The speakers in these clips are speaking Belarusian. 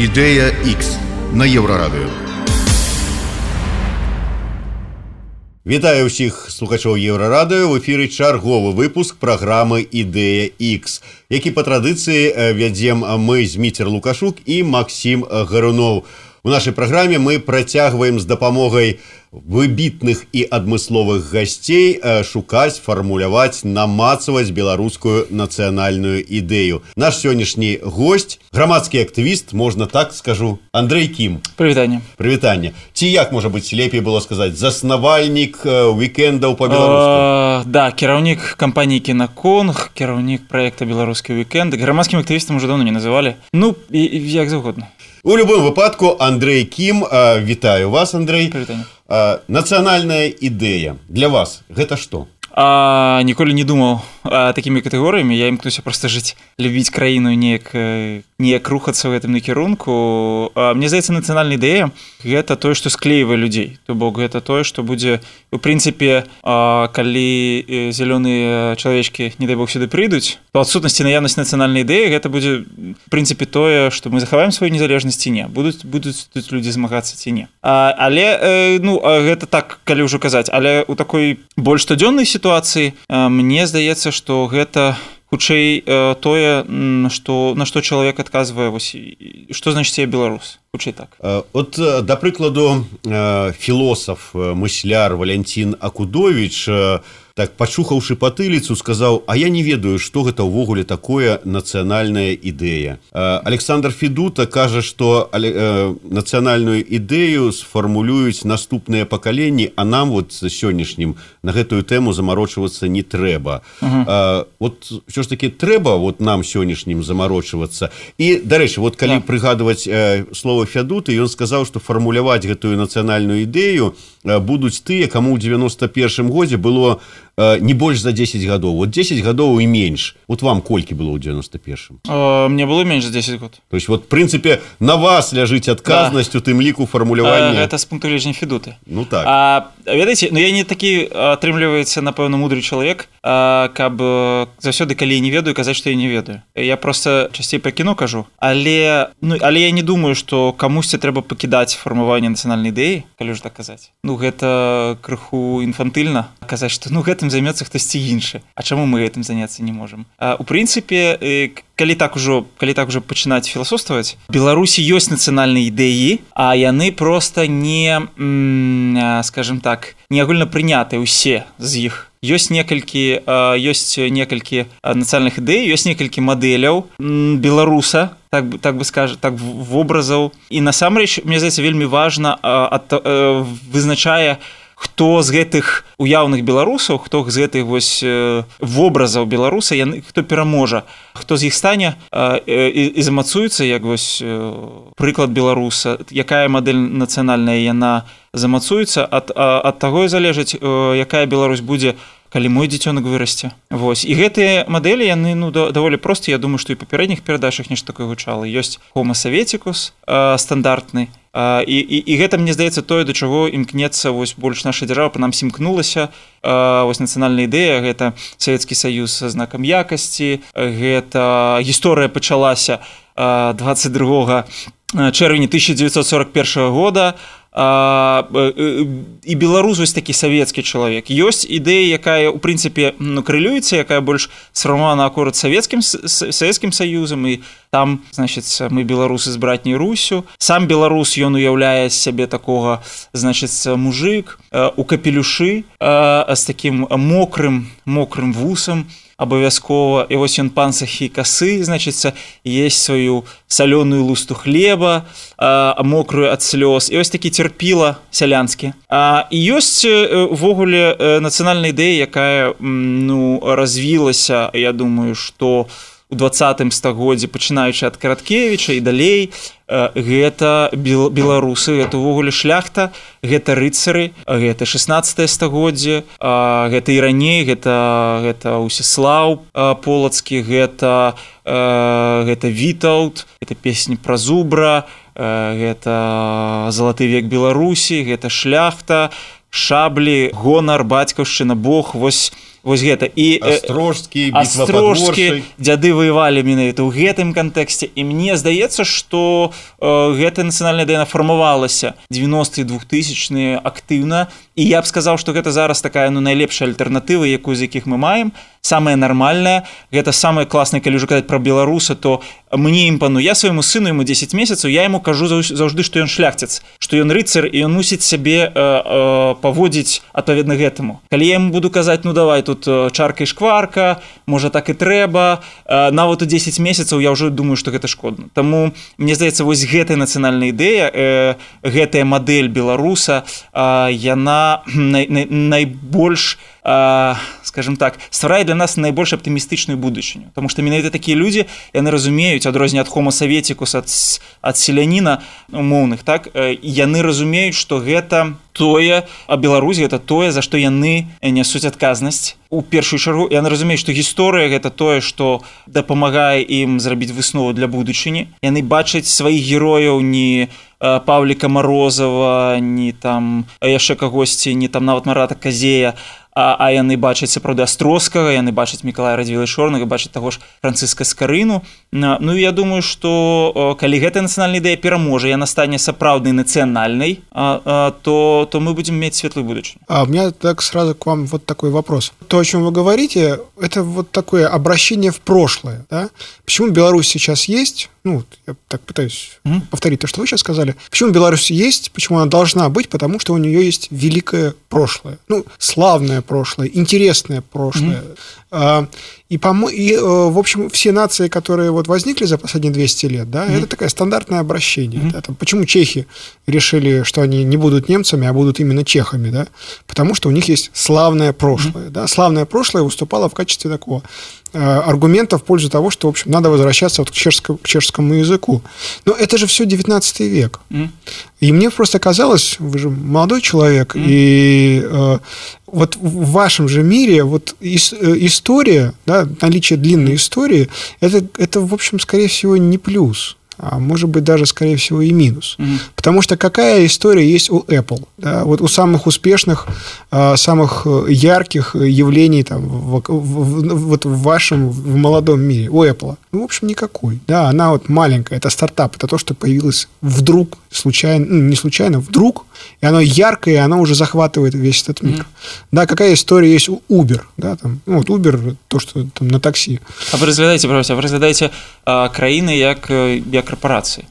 Ідэя X на еўрарадыё. Вітаю ўсіх слухачоў еўрарадыё в эфіры чарговы выпуск праграмы ідэя X, які па традыцыі вядзем мы з міцер лукашук і Макссім гаруноў. У нашай праграме мы працягваем з дапамогай выбітных і адмысловых гасцей шукаць фармуляваць намацаваць беларускую нацыянальную ідэю. Наш сённяшні гость грамадскі актывіст можна так скажу Андрей кім. Прывітанне. Прывітанне. Ці як можа быть лепей было сказаць заснавальнік уикендаў по беларуску да кіраўнік кампаніі кінаконг кіраўнік проекта беларускі уикенд грамадскім актывістам уже давно не называлі. Ну і як заўгодна у любым выпадку Андрей кім вітаю вас Андрей. Нацыянальная ідэя для вас гэта што а, ніколі не думаў такімі катэгорыямі я імкнуся просто жыць любіць краіну неяк неяк рухацца ў гэтым накірунку мне здаецца нацыянальная ідэя гэта тое што склейвае людзей то бок гэта тое што будзе у прынцыпе калі зялёныя чалавечкі не дай бог сюды прыйдуць то адсутнасці наяўнасць нацыянальнай ідэі гэта будзе прынцыпе тое што мы захаваем сваю незалежнасці не будуць будуць тут людзі змагацца ці не. А, але ну гэта так калі ўжо казаць але у такой больш штодзённай сітуацыі сітуацыі мне здаецца што гэта хутчэй тое што на што чалавек адказвае вось што значыць я беларус хутчэй так. От да прыкладу філосаф мысляр валянцін акудович так пачухаўшы патыліцу сказаў А я не ведаю што гэта ўвогуле такое нацыянальная ідэя Александр федута кажа что нацыянальную ідэю сфармулююць наступныя пакаленні а нам вот сённяшнім на гэтую тэму замарочвацца не трэба uh -huh. вот що ж таки трэба вот нам сённяшнім замарочвацца і дарэчы вот калі yeah. прыгадваць слово фядуты ён сказаў что фармуляваць гэтую нацыянальную ідэю будуць тыя кому ў 91 годзе было не больш за 10 гадоў вот 10 гадоў і менш вот вам колькі было ў 91 мне было менш за 10 год. То есть вот прынцыпе на вас ляжыць адказнасць у да. тым ліку фармулявання это з пункту лежня федуты ну так. А, ведаеце Ну я не такі атрымліваецца напэўна мудры чалавек каб заўсёды калі не ведаю казаць што я не ведаю. Я просто часцей па кіно кажу. Але ну але я не думаю что камусьці трэба пакідаць фармаванне нацыянальнай ідэі калі ж так казаць ну гэта крыху інфантыльна казаць что ну гэтым займецца хтосьці іншы. А чаму мы гэтым заняцца не можемм у прынцыпе калі так ужо калі так уже пачынаць філасофстваваць беларусі ёсць нацыянальныя ідэі а яны просто не скажем так не агульна прынятыя ўсе з іх. Ёсць некалькі ёсць некалькі нацыяльных ідэй ёсць некалькі мадэляў беларуса так бы так бы скажа так вобразаў. І насамрэч мне здаецца вельмі важна ад вызначае у хто з гэтых уяўных беларусаў хто з гэтых вось вобразаў беларуса яны хто пераможа хто з іх стане і, замацуецца як вось прыклад беларуса якая мадэль нацыянальная яна замацуецца ад ад таго і залежыць якая Беларусь будзе калі мой дзіцёнак вырасце. Вось. І гэтыя мадэлі яны ну да, даволі проста Я думаю што і папярэдніх перадачах нешта такое гучала. Ёсць хомасаветікус стандартны і, і, і гэта мне здаецца тое да чаго імкнецца вось больш наша дзяржава нам сімкнулася вось нацыянальная ідэя гэта савецкі саюз са знакам якасці гэта гісторыя пачалася 22 чэрвеня 1941 года. а, і беларус вось такі савецкі чалавек. Ёсць ідэя якая у прынцыпе ну крылюецца якая больш сфармавана акурат савецкім савецкім саюзам. І там значыцца мы беларусы з братняй русю. Сам беларус ён уяўляе сябе такога значыцца мужик у капелюшы з таким мокрым мокрым вусам абавязкова і вось ён пансахі касы значыцца есть сваю салёную лусту хлеба а, мокрую ад слёз. І вось такі цярпіла сялянскі а і ёсць увогуле нацыянальная ідэя якая ну развілася я думаю что у у двадцатым стагоддзе пачынаючы ад караткевіча і далей гэта беларусы это увогуле шляхта гэта рыцары гэта 16 стагоддзе гэта і раней гэта гэта усеслаў полацкі гэта гэта вітаут это песні пра зубра гэта залаты век беларусі гэта шляхта шаблі гонар бацькаўшчына Бог вось вось гэта. І астрожскі астрожкі дзяды воевалі менавіта ў гэтым кантэксце. І мне здаецца что э, гэта нацыянальная ідэя фармавалася 90 двухтысячныя актыўна. І я б сказаў что гэта зараз такая ну найлепшая альтэрнатыва якую з якіх мы маем. Самое нармальное гэта самое классное калі ўжо казаць про беларуса то мне імпану я свайму сыну ему 10 месяцаў я ему кажу заўжды что ён шляхціц что ён рыцар і он мусіць сябе э, э, паводзіць адпаведна гэтаму. Калі я ему буду казаць ну давай тут э, чарка і шкварка можа так і трэба э, нават у 10 месяцаў я ўжо думаю что гэта шкодна Таму мне здаецца вось гэтая нацыянальная ідэя э, гэтая модель беларуса яна най, най, найбольш у скажем так стварае для нас найбольш аптымістычную будучыню потому что менавіта такія людзі яны разумеюць адрозне ад хома саветікус ад, ад селяніна умоўных так? Яны разумеюць что гэта тое а Беларусь это тое за што яны нясуць адказнасць першую чаргу яны разумеюць што гісторыя гэта тое што дапамагае ім зрабіць выснову для будучыні яны бачаць сваіх герояў не павліка морозова не там яшчэ кагосьці не там нават марата казея а, а яны бачаць сапраўды астроскага яны бачаць мікалая радзівы чорнага бачаць таго ж францыска скарыну. Ну я думаю что калі гэта нацыянальная ідэя пераможа яна стане сапраўднай нацыянальнай то то мы будем мець светлую будучыню. А у меня так сразу к вам вот такой вопрос. То о чем вы говорите это вот такое обращение в прошлое да? почему Беларусь сейчас есть ну, я так пытаюсь mm-hmm. повторить то, что вы сейчас сказали. Почему Беларусь есть, почему она должна быть? Потому что у нее есть великое прошлое. Ну, славное прошлое, интересное прошлое. Mm-hmm. А, и, по и, э, в общем, все нации, которые вот возникли за последние 200 лет, да, mm-hmm. это такое стандартное обращение. Mm-hmm. Да, там, почему чехи решили, что они не будут немцами, а будут именно чехами, да? Потому что у них есть славное прошлое, mm-hmm. да. Славное прошлое выступало в качестве такого э, аргумента в пользу того, что, в общем, надо возвращаться вот к, чешскому, к чешскому языку. Но это же все 19 век. Mm-hmm. И мне просто казалось, вы же молодой человек, mm-hmm. и э, вот в вашем же мире вот э, история, да, наличие длинной истории, это, это, в общем, скорее всего, не плюс а может быть даже, скорее всего, и минус. Mm-hmm. Потому что какая история есть у Apple? Да? Вот у самых успешных, а, самых э, ярких явлений там, в, в, в, вот в вашем в молодом мире, у Apple? Ну, в общем, никакой. Да, она вот маленькая, это стартап, это то, что появилось вдруг, случайно, ну, не случайно, вдруг, и оно яркое, и оно уже захватывает весь этот мир. Mm-hmm. Да, какая история есть у Uber? Да, там, ну, вот Uber, то, что там на такси. А вы разглядаете, пожалуйста, вы разглядаете а, краины як, як корпорации.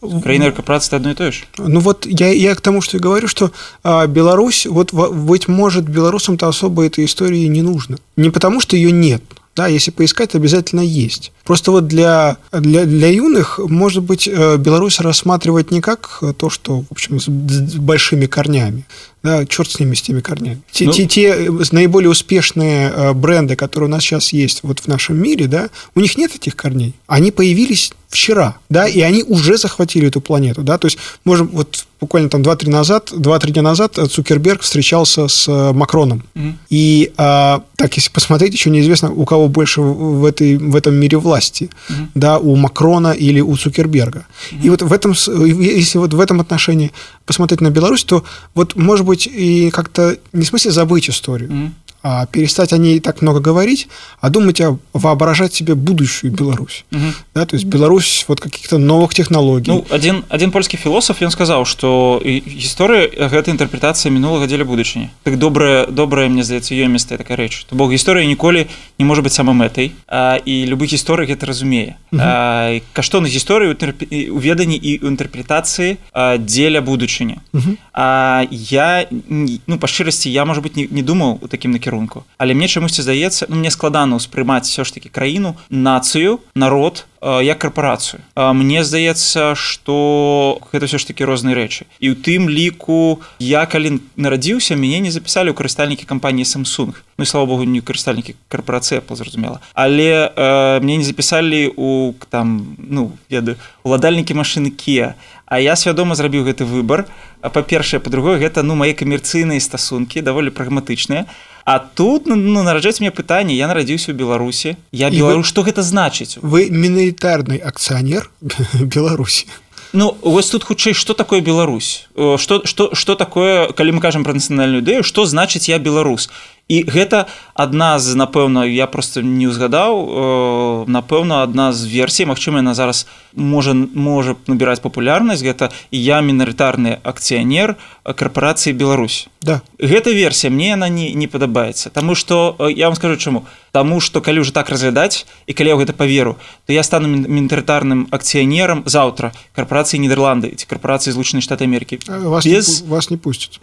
Украина и корпорация одно и то же. Ну вот я, я к тому, что и говорю, что а, Беларусь, вот быть может, белорусам-то особо этой истории не нужно. Не потому, что ее нет, да, если поискать, обязательно есть. Просто вот для, для, для юных, может быть, э, Беларусь рассматривать не как то, что, в общем, с большими корнями, да, черт с ними, с теми корнями. Те, ну, те, те наиболее успешные э, бренды, которые у нас сейчас есть вот в нашем мире, да, у них нет этих корней. Они появились вчера, да, и они уже захватили эту планету, да, то есть можем вот буквально там 2-3 назад, 2-3 дня назад Цукерберг встречался с э, Макроном, mm-hmm. и а, так, если посмотреть, еще неизвестно, у кого больше в, этой, в этом мире власти, mm-hmm. да, у Макрона или у Цукерберга. Mm-hmm. И вот в этом, если вот в этом отношении посмотреть на Беларусь, то вот, может быть, и как-то не в смысле забыть историю, mm-hmm а перестать о ней так много говорить, а думать о воображать себе будущую Беларусь. Угу. Да, то есть Беларусь вот каких-то новых технологий. Ну, один, один польский философ, он сказал, что история – это интерпретация минулого деля будущего. Так добрая, добрая, мне здаецца, ее место такая речь. То бог история николи не может быть самым этой, а, и любых историй это разумее. Угу. А, каштоўнасць гісторыі ў веданні і ў інтэрпрэтацыі дзеля будучыні. Угу. А я ну па шчырасці я можа быть не, не думаў у такім накірунку накірунку але мне чамусьці здаецца ну, мне складана ўспрымаць все ж таки краіну нацыю народ як карпорацыю мне здаецца что гэта все ж таки розныя рэчы. І ў тым ліку я калі нарадзіўся мяне не запісалі ў карыстальнікі кампаніі samsung. Ну і слава богу не карыстальнікі карпорацыя зразумела. Але э, мне не запісалі у там ну ведаю уладальнікі машины kia. А я свядома зрабіў гэты выбор па-першае па-другое гэта ну мае камерцыйныя стасункі даволі прагматычныя. А тут ну, ну нараджаць мне пытанне я нарадзіўся ў беларусі я беларус вы, што гэта значыць вы мінарытарны акцыянер беларусі Ну вось тут хутчэй што такое Беларусь? Что что что такое калі мы кажам пра нацыянальную ідэю што значыць я беларус і гэта адна з напэўна я просто не ўзгадаў э, напэўна адна з версій Мачыма яна зараз можа можа набіраць папулярнасць. Гэта я мінарытарны акцыянер карпорацыі Беларусь да. Гэта версія мне яна не не падабаецца. Таму что я вам скажу чаму. Таму что калі уже так разглядаць і калі я гэта поверу то я стану мінарытарным акцыянерам заўтра карпорацыі Нідерланды ці карпорацыі злучанай штаты Америки вас без не, вас не пусцяць.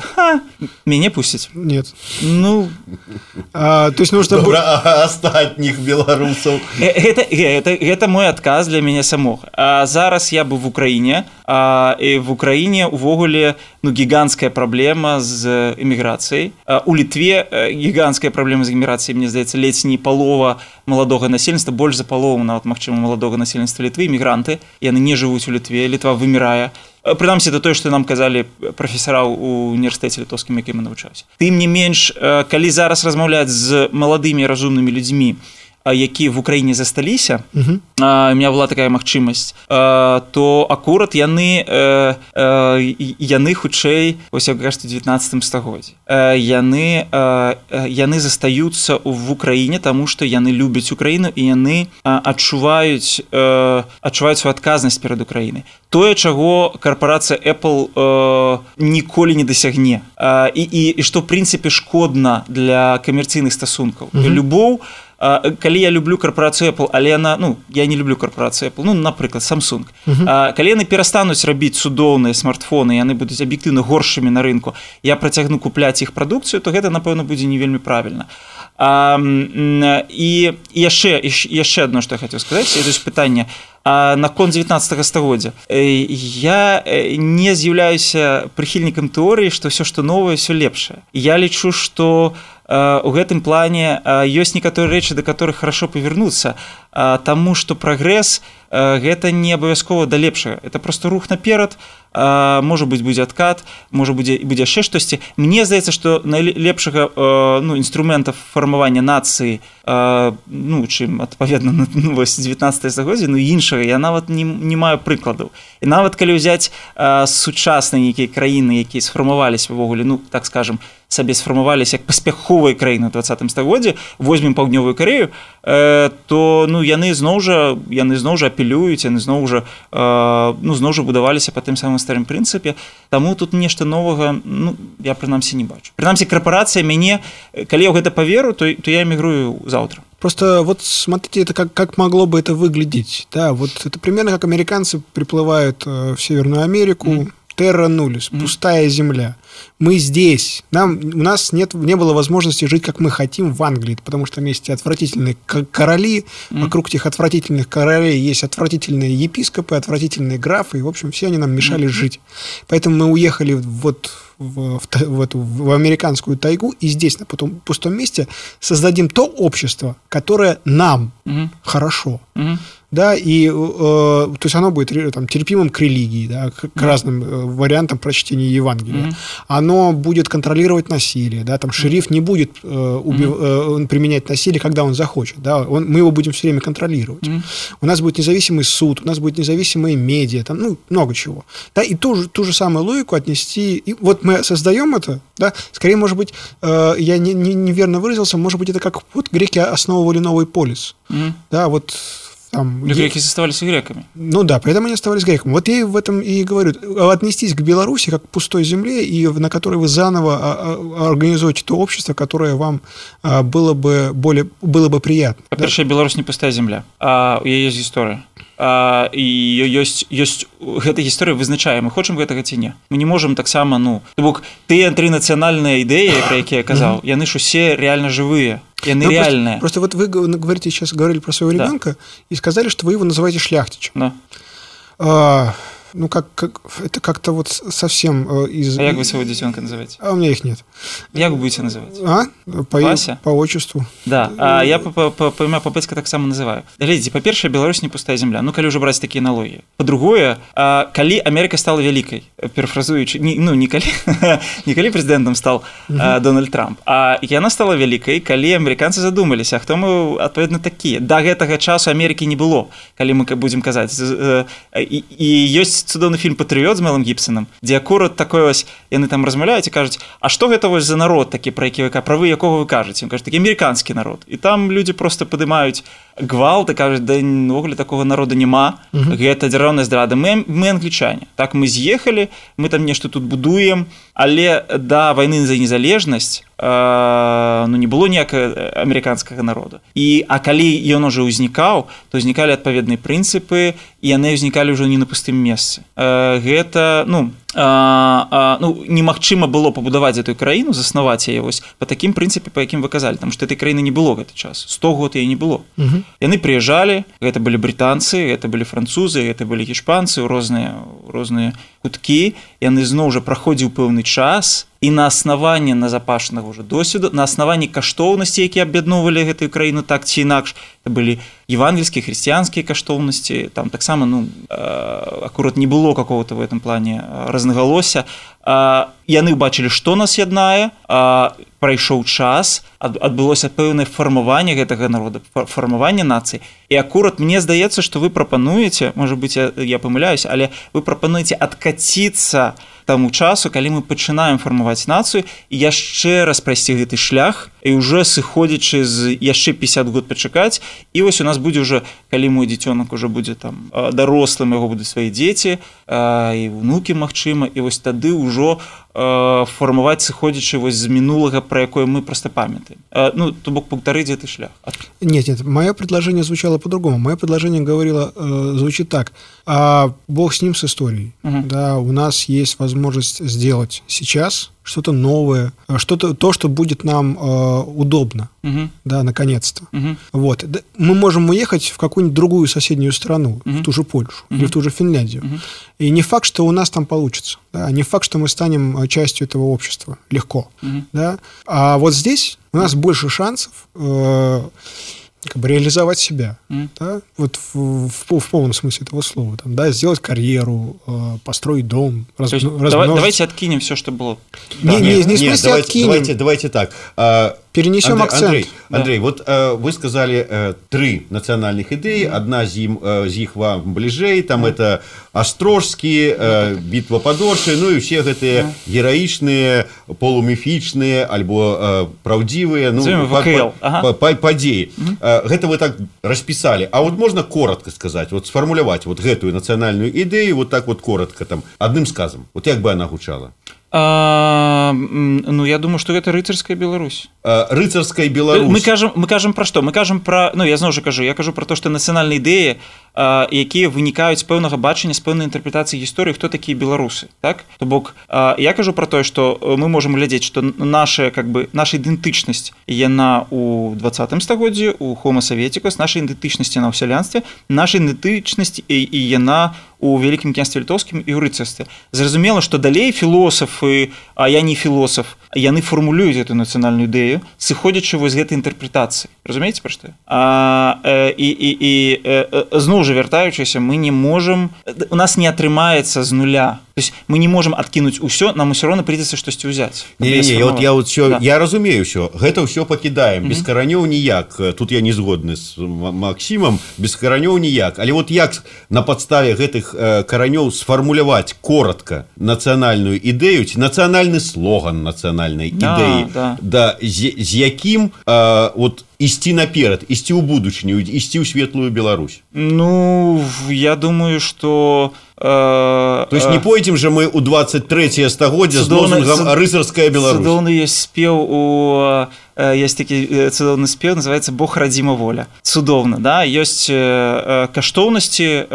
Мяне пусціць нет. Ну а, то есть нужно астатніх беларусаў гэта, гэта, гэта мой адказ для мяне самога А зараз я бы в Украіне а, і в Украіне увогуле ну гіганцкая праблема з эміграцыяй у літве гіганцкая праблема з эміграцыяй мне здаецца ледзь не палова маладога насельніцтва больш за палову нават магчыма маладога насельніцтва літвы мігранты яны не жывуць у літве літва вымірае прынамсі да той што нам казалі прафесара ў універсітэце літоўскім якім навучаўся тым не менш калі зараз размаўляць з маладымі разумнымі людзьмі які в Украіне засталіся uh -huh. а, у меня была такая магчымасць то акурат яны а, а, яны хутчэй ось кажется 19 стагоддзі яны а, яны застаюцца в Украіне тому что яны любяць Украіну і яны адчуваюць адчуваюць свою адказнасць перад Украінай тое чаго карпорацыя Apple э, ніколі не дасягне э, і, і, і што прынцыпе шкодна для камерцыйных стасункаў mm -hmm. любоў калі я люблю карпорацыю Apple але яна ну я не люблю карпорацыю Apple ну напрыклад Samsung. Mm -hmm. э, калі яны перастануць рабіць цудоўныя смартфоны яны будуць аб'ектыўна горшымі на рынку. Я працягну купляць іх прадукцыю то гэта напэўна будзе не вельмі правільна а, і яшчэ яшчэ одно што я хацеў сказаць ёсць пытанне А наконт 19 стагоддзя я не з'яўляюся прыхільнікам тэорыі што ўсё што новае все лепшае я лічу што у гэтым плане ёсць некаторыя рэчы да которых хорошо павернуцца таму што прагрэс гэта не абавязкова да лепшага это просто рух наперад можа быть будзе адкат можа будзе будзе яшчэ штосьці мне здаецца што найлепшага ну інструмента фармавання нацыі ну чым адпаведна ну, 19 стагоддзя ну іншага я нават не, не маю прыкладаў і нават калі ўзяць сучасныя нейкія краіны якія сфармаваліся увогуле ну так скажем сабе сфармаваліся як паспяховыя краіны 20 стагоддзе возьмем паўднёвую карею э, то ну яны зноў жа яны зноў жа апелююць яны зноў жа э, ну зноў жа будаваліся по тым самым старым прынцыпе таму тут нешта новага ну я прынамсі не бачу прынамсі карпорацыя мяне калі я гэта паверу то то я эмігрую заўтра Просто вот смотрите, это как, как могло бы это выглядеть. Да, вот это примерно как американцы приплывают э, в Северную Америку, mm. Терра Нулис, mm. пустая земля мы здесь. Нам, у нас нет, не было возможности жить, как мы хотим в Англии, потому что есть отвратительные короли, mm. вокруг этих отвратительных королей есть отвратительные епископы, отвратительные графы, и, в общем, все они нам мешали mm. жить. Поэтому мы уехали вот в, в, в эту в американскую тайгу и здесь на потом пустом месте создадим то общество, которое нам mm-hmm. хорошо, mm-hmm. Да, и э, то есть оно будет там терпимым к религии, да, к, к разным э, вариантам прочтения Евангелия. Mm-hmm. Оно будет контролировать насилие, да, там шериф не будет э, убив, э, применять насилие, когда он захочет, да, он, мы его будем все время контролировать. Mm-hmm. У нас будет независимый суд, у нас будет независимые медиа, там, ну много чего, да, и ту же ту же самую логику отнести, и вот мы создаем это, да, скорее, может быть, э, я не, не, неверно выразился, может быть, это как вот греки основывали новый полис, mm-hmm. да, вот там... Греки оставались греками. Ну да, поэтому они оставались греками. Вот я в этом и говорю. Отнестись к Беларуси как к пустой земле, и на которой вы заново организуете то общество, которое вам было бы, более, было бы приятно. Во-первых, да? Беларусь не пустая земля, а у нее есть история. А, і ёсць ёсць гэта гісторыя вызначае мы хочам гэтага ці не мы не можемм таксама ну бок тыя тры нацыянальныя ідэі пра якія казаў яны ж усе реально жывыя яны ну, реальные просто, просто вот вы говорите сейчас говорили про своего ребенка да. и сказали что вы его называете шляхтичем да. а, ну как, как это как-то вот совсем э, из. А как вы своего детенка называете? А у меня их нет. Як вы будете называть? А? По, Вася? по отчеству. Да. А я імя па-бацька таксама называю. Глядзіце, па-першае, Беларусь не пустая земля. Ну калі ўжо браць такія аналогіі. Па-другое, а, калі Амерыка стала вялікай, перафразуючы, ну не калі не калі прэзідэнтам стал Дональд Трамп, а яна стала вялікай, калі амерыканцы задумаліся, хто мы адпаведна такія. Да гэтага часу Амерыкі не было, калі мы будзем казаць і, і ёсць цудоўны фільм патрыот з мэлым гіпсонам дзе акурат такое вось яны там размаўляюць і кажуць А што гэта вось за народ такі пра які вы правы якога вы кажаце кажа такі амерыканскі народ і там людзі просто падымаюць гвалт і кажуць да увогуле такого народа няма гэта дзяржаўная здрада. Мы мы англічане. Так мы з'ехалі мы там нешта тут будуем. Але да войны за незалежнасць э, ну не было ніякага амерыканскага народа. І а калі ён уже ўзнікаў то ўзнікалі адпаведныя прынцыпы і яны ўзнікалі ўжо не на пустым месцы. Э, гэта ну а, а, ну немагчыма было пабудаваць эту краіну заснаваць яе вось по такім прынцыпе по якім выказалі там што этой краіны не было гэты час. 100 год і не было. Угу. Яны прыязджалі гэта былі брытанцы это былі французы это былі гішпанцы розныя розныя куткі. Яны зноў жа праходзіў пэўны час і на аснаванне назапашнага уже досведу на аснаванні каштоўнасці які аб'ядноўвалі гэтую краіну так ці інакш былі евангельскія хрысціянскія каштоўнасці там таксама ну акурат не было какого-то в этом плане разнагалося яны ўбачылі што нас яднае. Прайшоў час адбылося пэўнае фармаванне гэтага народа фармаванне нацыі. І акурат мне здаецца што вы прапануеце можа быть я, я памыляюсь але вы прапануеце адкаціцца таму часу калі мы пачынаем фармаваць нацыю. Яшчэ раз прайсці гэты шлях і уже сыходзячы з яшчэ 50 год пачакаць. І вось у нас будзе уже калі мой дзіцёнак уже будзе там дарослым яго будуць свае дзеці і внукі Мачыма і вось тады ўжо фармаваць сыходзячы вось з мінулага про якое мы просто памятаем ну то бок паўтары дзе ты шлях нет нет мое предложение звучало по-другому мое предложение говорило э, звучит так а бог с ним с историей -huh. да у нас есть возможность сделать сейчас что-то новое, что-то то, что будет нам э, удобно, угу. да, наконец-то. Угу. Вот, мы можем уехать в какую-нибудь другую соседнюю страну, угу. в ту же Польшу угу. или в ту же Финляндию, угу. и не факт, что у нас там получится, да, не факт, что мы станем э, частью этого общества легко, угу. да. А вот здесь у нас угу. больше шансов. Э, как бы реализовать себя, mm. да, вот в, в, в полном смысле этого слова, там, да, сделать карьеру, э, построить дом, раз, есть, размножить... Давайте откинем все, что было. Не, да. не, не, не смысле нет, давайте, откинем. Давайте, давайте так. Перенесем Андрей, акцент. Андрей, да. Андрей вот э, вы сказали э, три национальных идеи. Mm. Одна из, э, из них вам ближей. Там mm. это Острожские, э, битва подорши, ну и все эти mm. героичные, полумифичные, альбо э, правдивые, ну, по, по, ага. по, подеи. Mm. Э, это вы так расписали. А вот можно коротко сказать, вот сформулировать вот эту национальную идею, вот так вот коротко, там, одним сказом. Вот как бы она гучала? А, ну я думаю что гэта рыцарская Беларусь. Рыцарская Беларусь мы кажам мы кажам пра што мы кажам пра ну я зноў жа кажу я кажу про то што нацыянальныя ідэі якія вынікаюць пэўнага бачання з пэўнай інтэрпрэтацыі гісторыі хто такія беларусы так? То бок я кажу про тое што мы можемм глядзець што наша как бы наша ідэнтычнасць яна у двадцатым стагоддзі у хомасаветіку з нашай ідэнтычнасці на ў сялянстве нашай ідэнтычнасць і, і яна у вялікім княстве літоўскім і ў рыцарстве. Зразумела што далей філосафы а я не філосаф яны фармулююць эту нацыянальную ідэю сыходзячы вось гэтай інтэрпрэтацыі. Разумееце пра што а, і, і, і зноў уже вяртаючыся мы не можем у нас не атрымаецца з нуля то есть мы не можем откинуть усё нам все равно придется штосьці взять. Не, не, вот я вот все да. я разумею все гэта все покидаем без каранёў ніяк. Тут я не згодны с Максимом без каранёў ніяк. Але вот як на подставе гэтых каранёў сфармуляваць коротко нацыянальную ідэю ці нацыянальны слоган нацыянальнай да, ідэі да, да з, з якім э, вот ісці наперад ісці ў будучыню ісці ў светлую Беларусь? Ну я думаю что э, то есть не пойдзем же мы у 23 стагоддзя з рыцарская Беларусь. Есть спеў у есть такі цудоўны спеў называется Бог радзіма воля цудоўна да ёсць каштоўнасці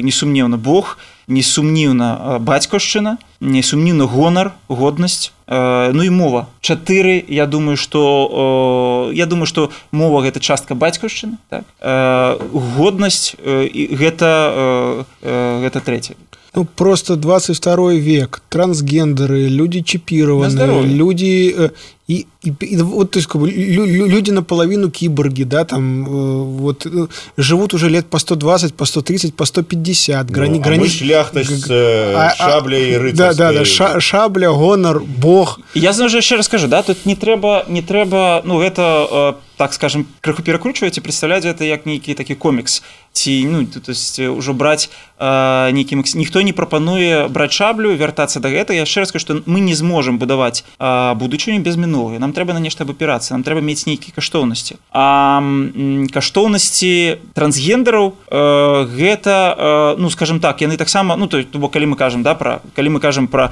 несумнеўна Бог несумніўна бацькаўшчына несумніўна гонар годнасць э, ну і мова чатыры я думаю что э, я думаю что мова гэта частка бацькаўшчыны так? э, годнасць э, гэта э, э, гэта третье ну, просто 22 век трансгендеры люди чипированные люди э, и, и, и вот то есть как бы, люди наполовину киборги да там э, вот э, живут уже лет по 120 по 130 по 150 грани ну, а грани шляхта э, а, шабля и рыцарь да да, да ша, шабля гонор бог я знаю еще расскажу да тут не трэба не трэба ну это э, так скажем крыху перакручваеце представляць это як нейкі такі комікс Ці ну то есть ўжо браць нейкім ніхто не прапануе браць шаблю вяртацца да гэта яшчэ раз што мы не зможам будаваць будучыню без мінулага нам трэба на нешта абапірацца нам трэба мець нейкія каштоўнасці а каштоўнасці трансгендераў гэта ну скажем так яны таксама ну то бо калі мы кажам да пра калі мы кажам пра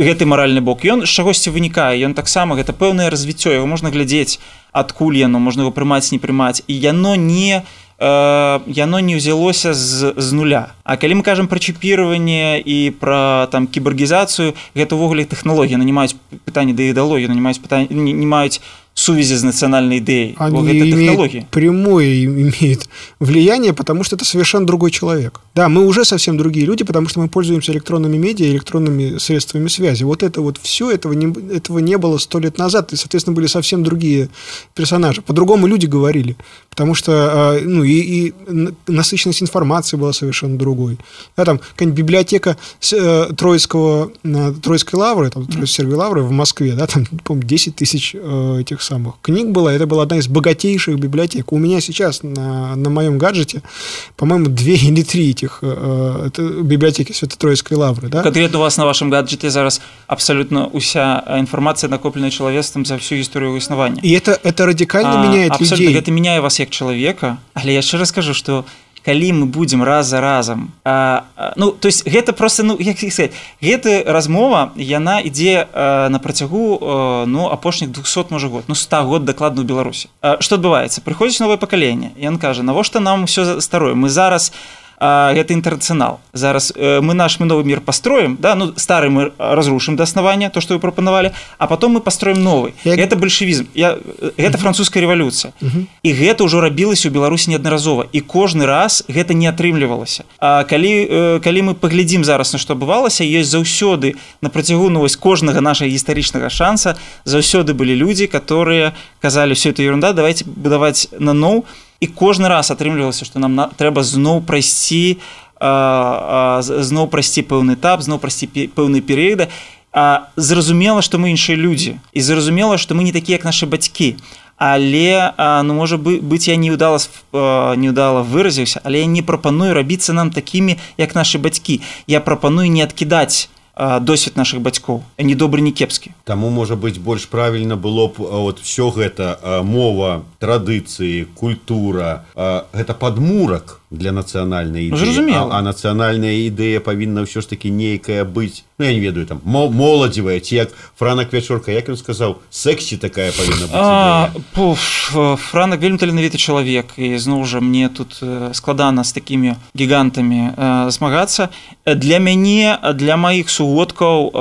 гэты маральны бок ён з чагосьці вынікае ён таксама гэта пэўнае развіццё его можна глядзець адкуль яно можна его прымаць не прымаць. І яно не не Э, яно не ўзялося з, з нуля. А калі мы кажам пра чіпіраванне і пра там кібергізацыю гэта ўвогуле тэхналогія нанимаюць пытанне да ідалогію нанимаюць пытанне не, не маюць связи с национальной идеей. Они имеют прямое имеет влияние, потому что это совершенно другой человек. Да, мы уже совсем другие люди, потому что мы пользуемся электронными медиа, электронными средствами связи. Вот это вот все, этого не, этого не было сто лет назад, и, соответственно, были совсем другие персонажи. По-другому люди говорили, потому что а, ну, и, и насыщенность информации была совершенно другой. Да, там какая-нибудь библиотека э, Троицкого, э, Троицкой лавры, там, Троицкой лавры в Москве, да, там, по-моему, 10 тысяч э, этих самых книг была. Это была одна из богатейших библиотек. У меня сейчас на, на моем гаджете, по-моему, две или три этих э, это библиотеки Свято-Троицкой лавры. Да? Конкретно у вас на вашем гаджете зараз абсолютно уся информация накопленная человечеством за всю историю існавання. И это, это радикально а, меняет абсолютно, людей. Это меняет вас как человека. Але я еще раз скажу, что калі мы будзем раз за разам. А, а, ну то есть гэта просто ну як гэта размова яна ідзе на працягу ну апошніх 200 можа год ну 100 год дакладна беларусі. Что адбываецца? Прыходзіць новае пакаленне. Ён кажа навошта нам все старое? Мы зараз у гэта інтэрнацыянал зараз э, мы наш мы новы мир построим да ну старый мы разрушим до основания то что вы прапанавалі а потом мы построим новый. Як... это большевізм я гэта французская революция. І гэта ўжо рабілася у беларусі неаднаразова і кожны раз гэта не атрымлівалася А калі э, калі мы паглядзім зараз на што бывалася ёсць заўсёды на працягу ну вось кожнага нашага гістарычнага шанса. Заўсёды былі людзі которые казалі все это ерунда давайте будаваць на ноў і кожны раз атрымлівалася што нам на, трэба зноў прайсці зноў прайсці пэўны этап зноў прайсці пэўныя перыяды. Зразумела што мы іншыя людзі. І зразумела што мы не такія як нашы бацькі. Але ну можа бы быць я не удала не удала выразіўся але я не прапаную рабіцца нам такімі як нашы бацькі. Я прапаную не адкідаць досвед наших бацькоў не добры не кепскі Таму можа быть больш правільна было б вот все гэта мова традыцыі культура гэта падмурак для нацыянальнай ну, а, а нацыянальная ідэя павінна ўсё ж таки нейкая быць ну, я не ведаю там моладзевая ці як франак вячорка як ён сказаў сексі такая павінна франак вельмі таленавіты чалавек і зноў жа мне тут складана з такімі гігантамі змагацца для мяне для маіх сугодкаў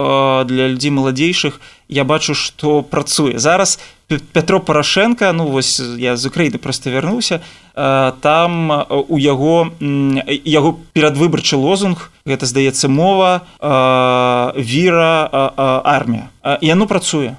для людзей маладзейшых я бачу што працуе зараз Петро Парашенко ну вось я з Украіны просто вярнуўся там у яго яго перадвыбарчы лозунг гэта здаецца мова віра армія. Яно працуе.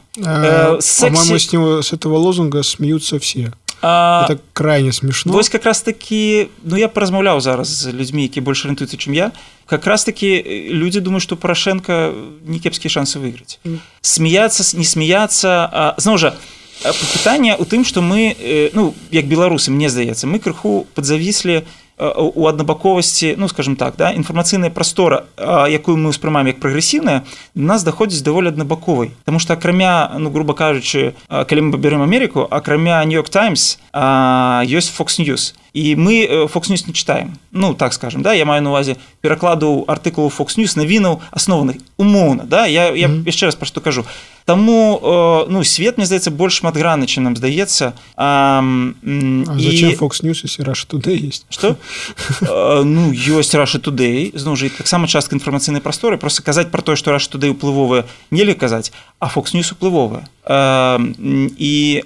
Сексі... с него с этого лозунга смеются все. А, это крайне смешно. вось как раз таки ну я паразмаўляў зараз з людзьмі які больш арыентуюцца чым я. Как раз таки люди думают что порошенко не кепскія шансы выиграць смеяться не смеяться зноў жа пытанне у тым что мы ну як беларусы мне здаецца мы крыху подзавіслі у аднабаковасці ну скажем так да інфармацыйная прастора якую мы ўспрымаем як прагрэсіўная нас даходзіць даволі аднабаковай. Потому что акрамя ну грубо кажучы калі мы паберем Амерыку акрамя нью-йорк таймс ёсць фокс news і мы фокс news не читаем. Ну так скажем да я маю на увазе перакладу артыкулу фокс news навінаў асноўных умоўна да я, я mm -hmm. яшчэ раз пра што кажу Таму ну свет мне здаецца больш шматграны чым нам здаецца і... фокс news туды есть? Что? Ну ёсць раша туды зноў жа таксама частка інфармацыйнай прасторы просто казаць про тое што раша туды уплывовая нельга казаць а фокс news уплывовая. І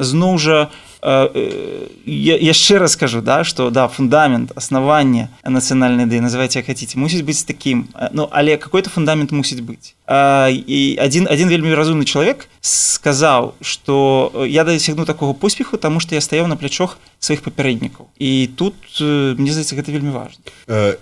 зноў жа у яшчэ раз скажу да что да фундамент основание нацыянальной ідэі называйте хотите мусіць быць таким. Ну але какой-то фундамент мусіць быць і один один вельмі разумны чалавек сказаў что я дасягну такого поспеху тому что я стаяў на плячох сваіх папярэднікаў і тут мне здаецца гэта вельмі важно.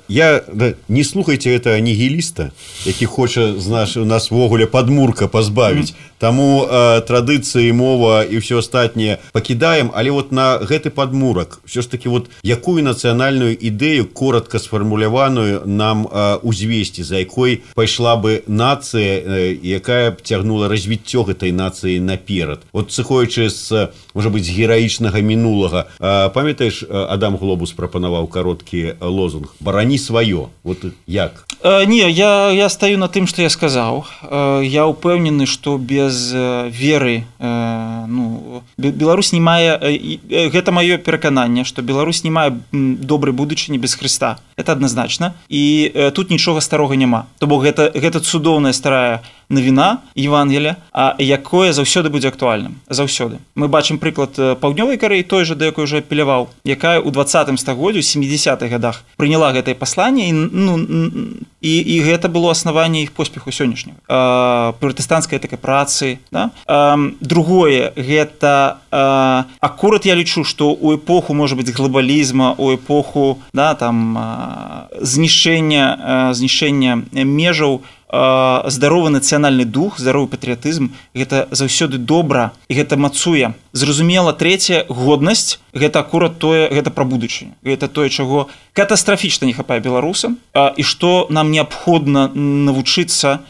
Я да, не слухайте это анігіліста які хоча з наш у нас ввогуле подмурка пазбавіць. Mm -hmm. таму традыцыі мова і все астатняе пакідаем але вот на гэты подмурак все ж таки вот якую нацыянальную ідэю коротко сфармуляваную нам узвесці за якой пайшла бы нацыя якая б цягнула развіццё гэтай нацыі наперад. Вот сыходзячы з можа быть гераічнага мінулага памятаеш адам глобус прапанаваў кароткі лозунг барані сваё вот як? Не я я стаю на тым что я сказаў. Я упэўнены что без веры ну Беларусь не мае гэта маё перакананне что Беларусь не мае добрай будучыні без Хрыста это адназначна і тут нічога старога няма то бок гэта гэта цудоўная старая навіна Евангеля а якое заўсёды будзе актуальным. Заўсёды. Мы бачым прыклад паўднёвай карэй той жа да якой уже апеляваў якая ў двадцатым стагоддзю 70-х годах прыняла гэтае пасланне і ну і, і гэта было аснаванне іх поспеху сённяшняга пратэстанцкай такой працы да? другое гэта акурат я лічу што у эпоху можа быть глобалізма у эпоху да там знішэння знішэння межаў у здаровы нацыянальны дух здаровы патрыятызм гэта заўсёды добра і гэта мацуе. Зразумела третья годнасць гэта акурат тое гэта пра будучыню. Гэта тое чаго катастрафічна не хапае беларусам і што нам неабходна навучыцца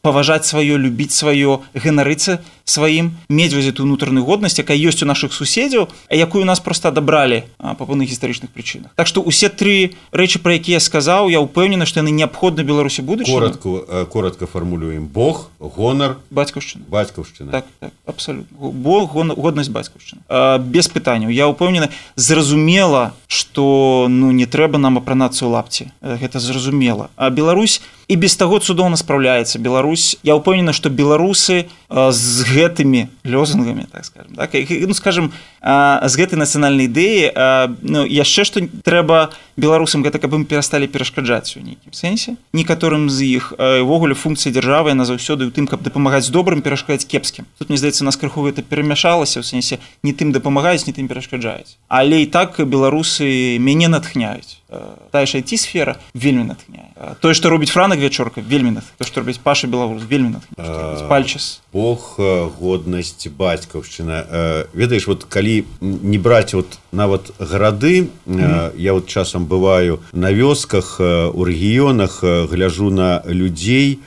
паважаць сваё любіць сваё генарыцца сваім мець воз эту унутраную годнасць якая ёсць у наших суседзяў якую нас просто адабралі па пэўных гістарычных прычынах. Так что усе тры рэчы про якія сказаў я ўпэўнены што яны неабходны беларусі будуць коротко коротко фармулюем Бог гонар бацькаўшчына бацькаўшчына так, так абсолютно. Бог годнасць бацькаўшчына без пытанняў я ўпэўнены зразумела что ну не трэба нам апранацца ў лапці. Гэта зразумела а Беларусь і без таго цудоўна спраўляецца Беларусь. Я ўпэўнена што беларусы з гэтымі лёзунгамі так скажем так? Ну скажем з гэтай нацыянальнай ідэі ну, яшчэ што трэба беларусам гэта каб ім перасталі перашкаджаць у нейкім сэнсе. Некаторым з іх увогуле функцыя дзяржавы на заўсёды у тым каб дапамагаць добрым перашкаць кепскім. Тут мне здаецца нас крыху гэта перамяшалася ў сэнсе не тым дапамагаюць не тым перашкаджаюць. Але і так беларусы мяне натхняюць тая ж айти сфера вельмі натхняе тое што робіць франак вячорка вельмі то што робіць паша беларус вельмі пальчас Бог годнасць бацькаўшчына ведаеш вот калі не браць вот нават гарады mm -hmm. я вот часам бываю на вёсках у рэгіёнах гляжу на людзей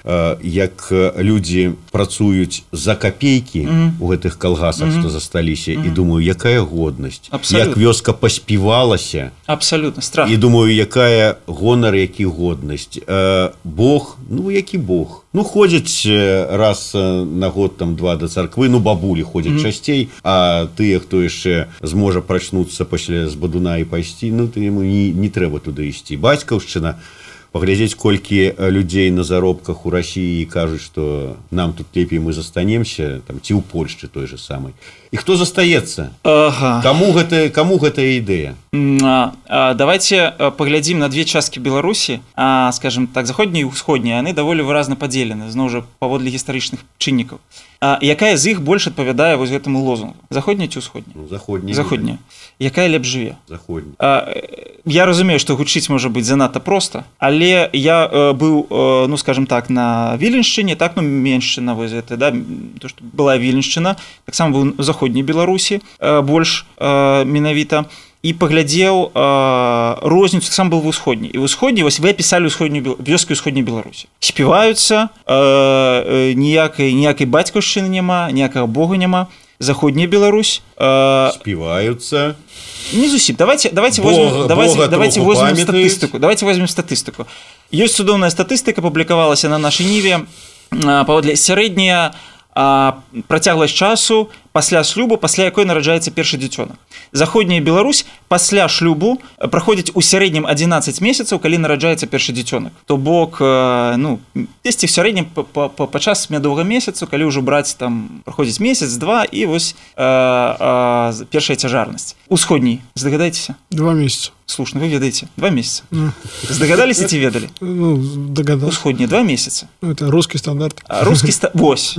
як людзі працуюць за капейкі mm -hmm. у гэтых калгасах mm -hmm. што засталіся mm -hmm. і думаю якая годнасць Абсолютно. як вёска паспівалася абсолютно страх і думаю якая гонар які годнасць. Бог ну які Бог? Ну ходзяць раз на год там два да царквы ну бабулі ходзяць mm -hmm. часцей а тыя хто яшчэ зможа прачнуцца пасля з бадуна і пайсці ну ты яму не, не трэба туды ісці. Бацькаўшчына паглядзець колькі людзей на заробках у Росіі кажуць что нам тут лепей мы застанемся там ці ў Польшчы той же самой і хто застаецца? Ага. кому гэта кому гэтая ідэя? Давайте паглядзім на две часткі беларусі. А скажем так заходнія і ўсходнія яны даволі выразна падзелены зноў жа паводле гістарычных чыннікаў. Якая з іх больш адпавядае вось гэтаму лозунгу? Заходняя ці ўсходня ну, заходня заходняя якая лепш жыве? Заходня я разумею што гучыць можа быць занадта проста але я э, быў э, ну скажем так на віленшчыне так ну меншчына вось гэта да то што была віленшчына таксама быў заходняй беларусі э, больш э, менавіта і паглядзеў э, розніцу сам был в усходні і ўсходні вось вы пісалі ўсходнюю вёску усходняй беларусі спяваюцца ніякай ніякай бацькаўшчыны няма ніякага бога няма заходняя Беларусь э, спеваются не зусім давайте давайте Бога, возьмем, давайте Бога давайте возьмем статыстыку давайте возьмем статыстыку ёсць цудоўная статыстыка публікавалася на нашай ніве паводле сярэдняя працягласць часу пасля шлюбу пасля якой нараджаецца першы дзіцёнак заходняя Беларусь пасля шлюбу праходзіць у сярэднім 11 месяцаў калі нараджаецца першы дзіцёнак то бок ну 10 в сярэднім падчас мядовага месяцу калі ўжо браць там праходзіць месяц два і вось першая цяжарнасць. Усходній здагадайцеся? Два месяца. Слушно вы ведаеце. Два месяца. Ну. здагадаліся ці ведалі? Ну, усходнія два месяца. Ну, это русский стандарт. Русский ста... вось.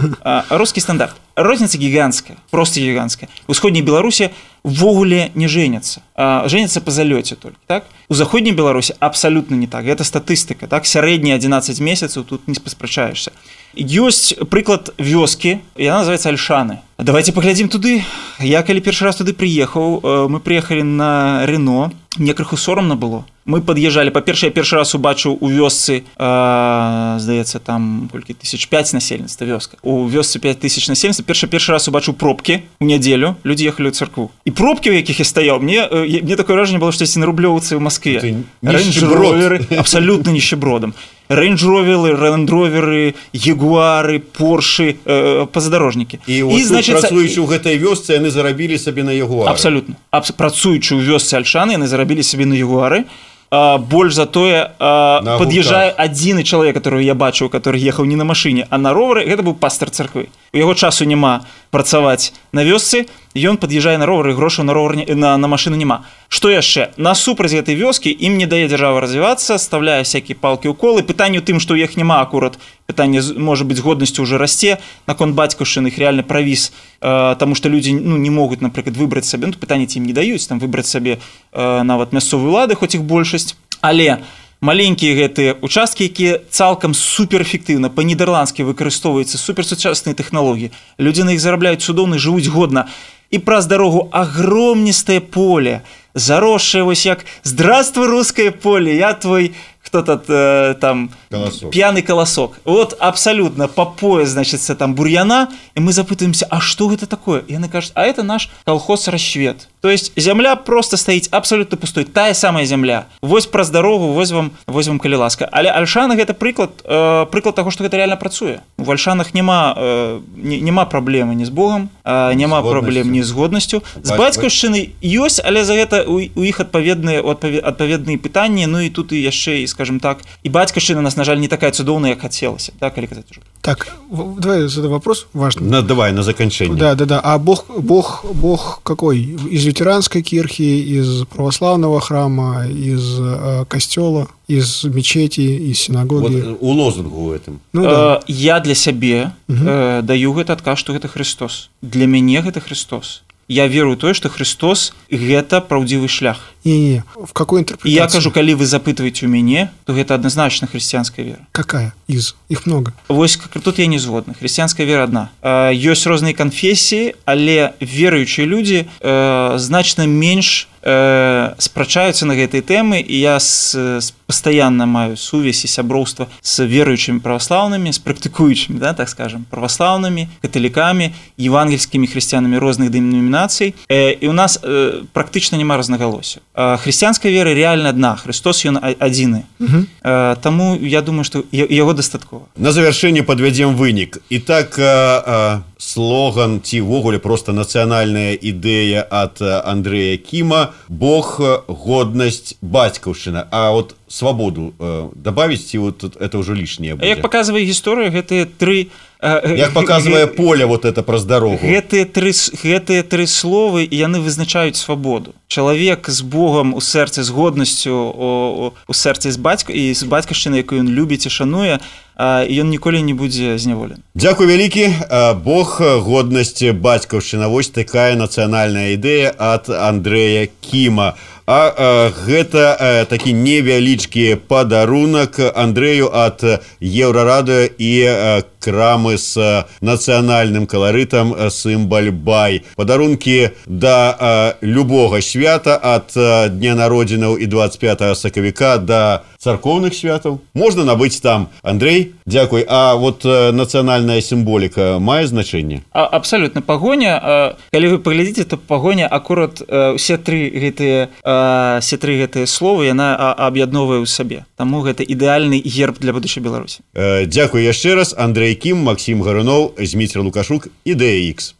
Русский стандарт розніца гігантская просто гігантская усходняй беларусі ввогуле не женятся женятся по залёце только так? У заходняй беларусі абсолютно не так. Это статыстыка так? Сярэдні 11 месяцаў тут не паспрачаешься ёсць прыклад вёскі я называется альшаны. Давайте паглядзім туды. Я калі першы раз туды прыехаў мы приехали на рено. Мне крыху сорамна было. Мы под'язджалі па-першае першы раз убачыў у вёсцы здаецца там колькі тысяч пять насельніцтва вёска. У вёсцы 5000 насельніцтва першы першы раз убачыў пробкі у нядзелю людзі ехалі ў царкву і пробкі у якіх я стаяў мне мне такое ражанне было штосьці на рублёўцы ў Маскве абсалютна нищебродам рейндж-роверы рэндроверы ягуары поршы э, пазадорожнікі і, і значит працуючы ў гэтай вёсцы яны зарабілі сабе на яго абсалютна працуючы ў вёсцы альшаны яны зарабілі сабе на ягуары а, больш за тое пад'язджае адзіны чалавек который я бачыў который ехаў не на машыне а на ровары гэта быў пастор царквы у яго часу няма працаваць на вёсцы ён пад'язджае на ровары грошы на ровар на, на машыну няма што яшчэ? Насупраць гэтай вёскі ім не дае дзяржава развівацца ставляе всякие палки уколы. Пытанню тым што у іх няма акурат пытанне можа быть годнасцю уже расце наконт бацькаўшчын их реально правіс э, тому что людзі ну не могуць напрыклад выбраць сабе ну, пытанне ім не даюць там выбраць сабе э, нават мясцовыя улады хоць іх большасць але маленькія гэтыя участкі якія цалкам суперэфектыўна па-нідерландскі выкарыстоўваюцца суперсучасныя тэхналогіі. Людзі на іх зарабляюць цудоўны жывуць годна і праз дарогу агромністае поле заросшее вось як здравствуй русское поле я твой кто-то э, там колосок. пьяный колосок вот абсолютно по пояс значится там бурьяна и мы запытываемся а что это такое? И она кажет а это наш колхоз расцвет то есть земля просто стоит абсолютно пустой тая самая земля. Вось про дорогу вось вам вось вам калі ласка але альшанах это прыклад э, прыклад того что это реально працуе. В альшанах няма э, няма праблемы не з богом э, няма праблем не з годнасцю з бацькаўшчыны ёсць але за гэта у, у іх адпаведныя адпаведныя пытанні ну і тут і яшчэ і скажем так і бацькаўшчына нас на жаль не такая цудоўная як хацелася да калі казаць уже так давай задаю вопрос важный. На давай на заканчэнне. Да да да. А бог бог бог какой? Из лютеранской кирхи из православного храма из э, костела из мечети из синагоги? Вот, у лозунгу этом. Ну, да. э, я для сябе э, даю гэты адказ что гэта Христос. Для мяне гэта Христос я верую тое что Христос гэта праўдзівы шлях. Не, не. в какой интерпретации я кажу калі вы запытваеце у мяне то гэта адназначна хрысціянская вера. Какая из? Их много. Вось как тут я не згодна хрысціянская вера одна. Ёсць розныя канфесіі але веруючыя людзі э, значна менш э, спрачаюцца на гэтай тэмы і я с, с пастаянна маю сувязь і сяброўства с веруючымі праваслаўнымі з практыкуючымі да так скажем праваслаўнымі каталікамі евангельскімі хрысціянамі розных дэномінацый э, і у нас э, практычна няма рознагалосся хрысціянская вера реально одна Христос ён адзіны Таму я думаю что яго дастаткова на завяршэнне подвядзем вынік і так слоган ці ўвогуле просто нацыянальная ідэя от Андрея Кіма Бог годнасць бацькаўшчына А вот свабоду добавить ці вот это уже лишнее як показывае гісторыя гэтыя три як показывае поле вот это праз дарогу гэтыя тры гэтыя тры словы і яны вызначаюць свабоду. Чалавек з Богом у сэрцы з годнасцю у сэрцы з бацьку і з бацькаўшчыны якую ён любіць і шануе ён ніколі не будзе зняволен Дякую вялікі Бог годнасці бацькаўшчына. Вось такая нацыянальная ідэя ад Андрэя Кіма. а А э, гэта э, такі невялічкі падарунак Андрэю ад еўрарадыо і э, крамы з нацыянальным каларытам сімбаль бай. Падарункі да любога свята ад дня народзінаў і 25 сакавіка да царкоўных святаў. Можна набыць там Андрей, Дякуй, А вот нацыянальная сімволіка мае значэнне. Абсалютна пагоня, калі вы паглядзіце, то пагоня акурат усе тры гэтыя все тры гэтыя словы яна аб'ядновае ў сабе таму гэта ідэальны герб для будучай беларусі Дякую яшчэ раз Андрей кім Макссім гаруноў зміцер лукашук ідэя X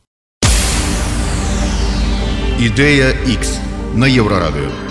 Ідэя X на еўрарадыё.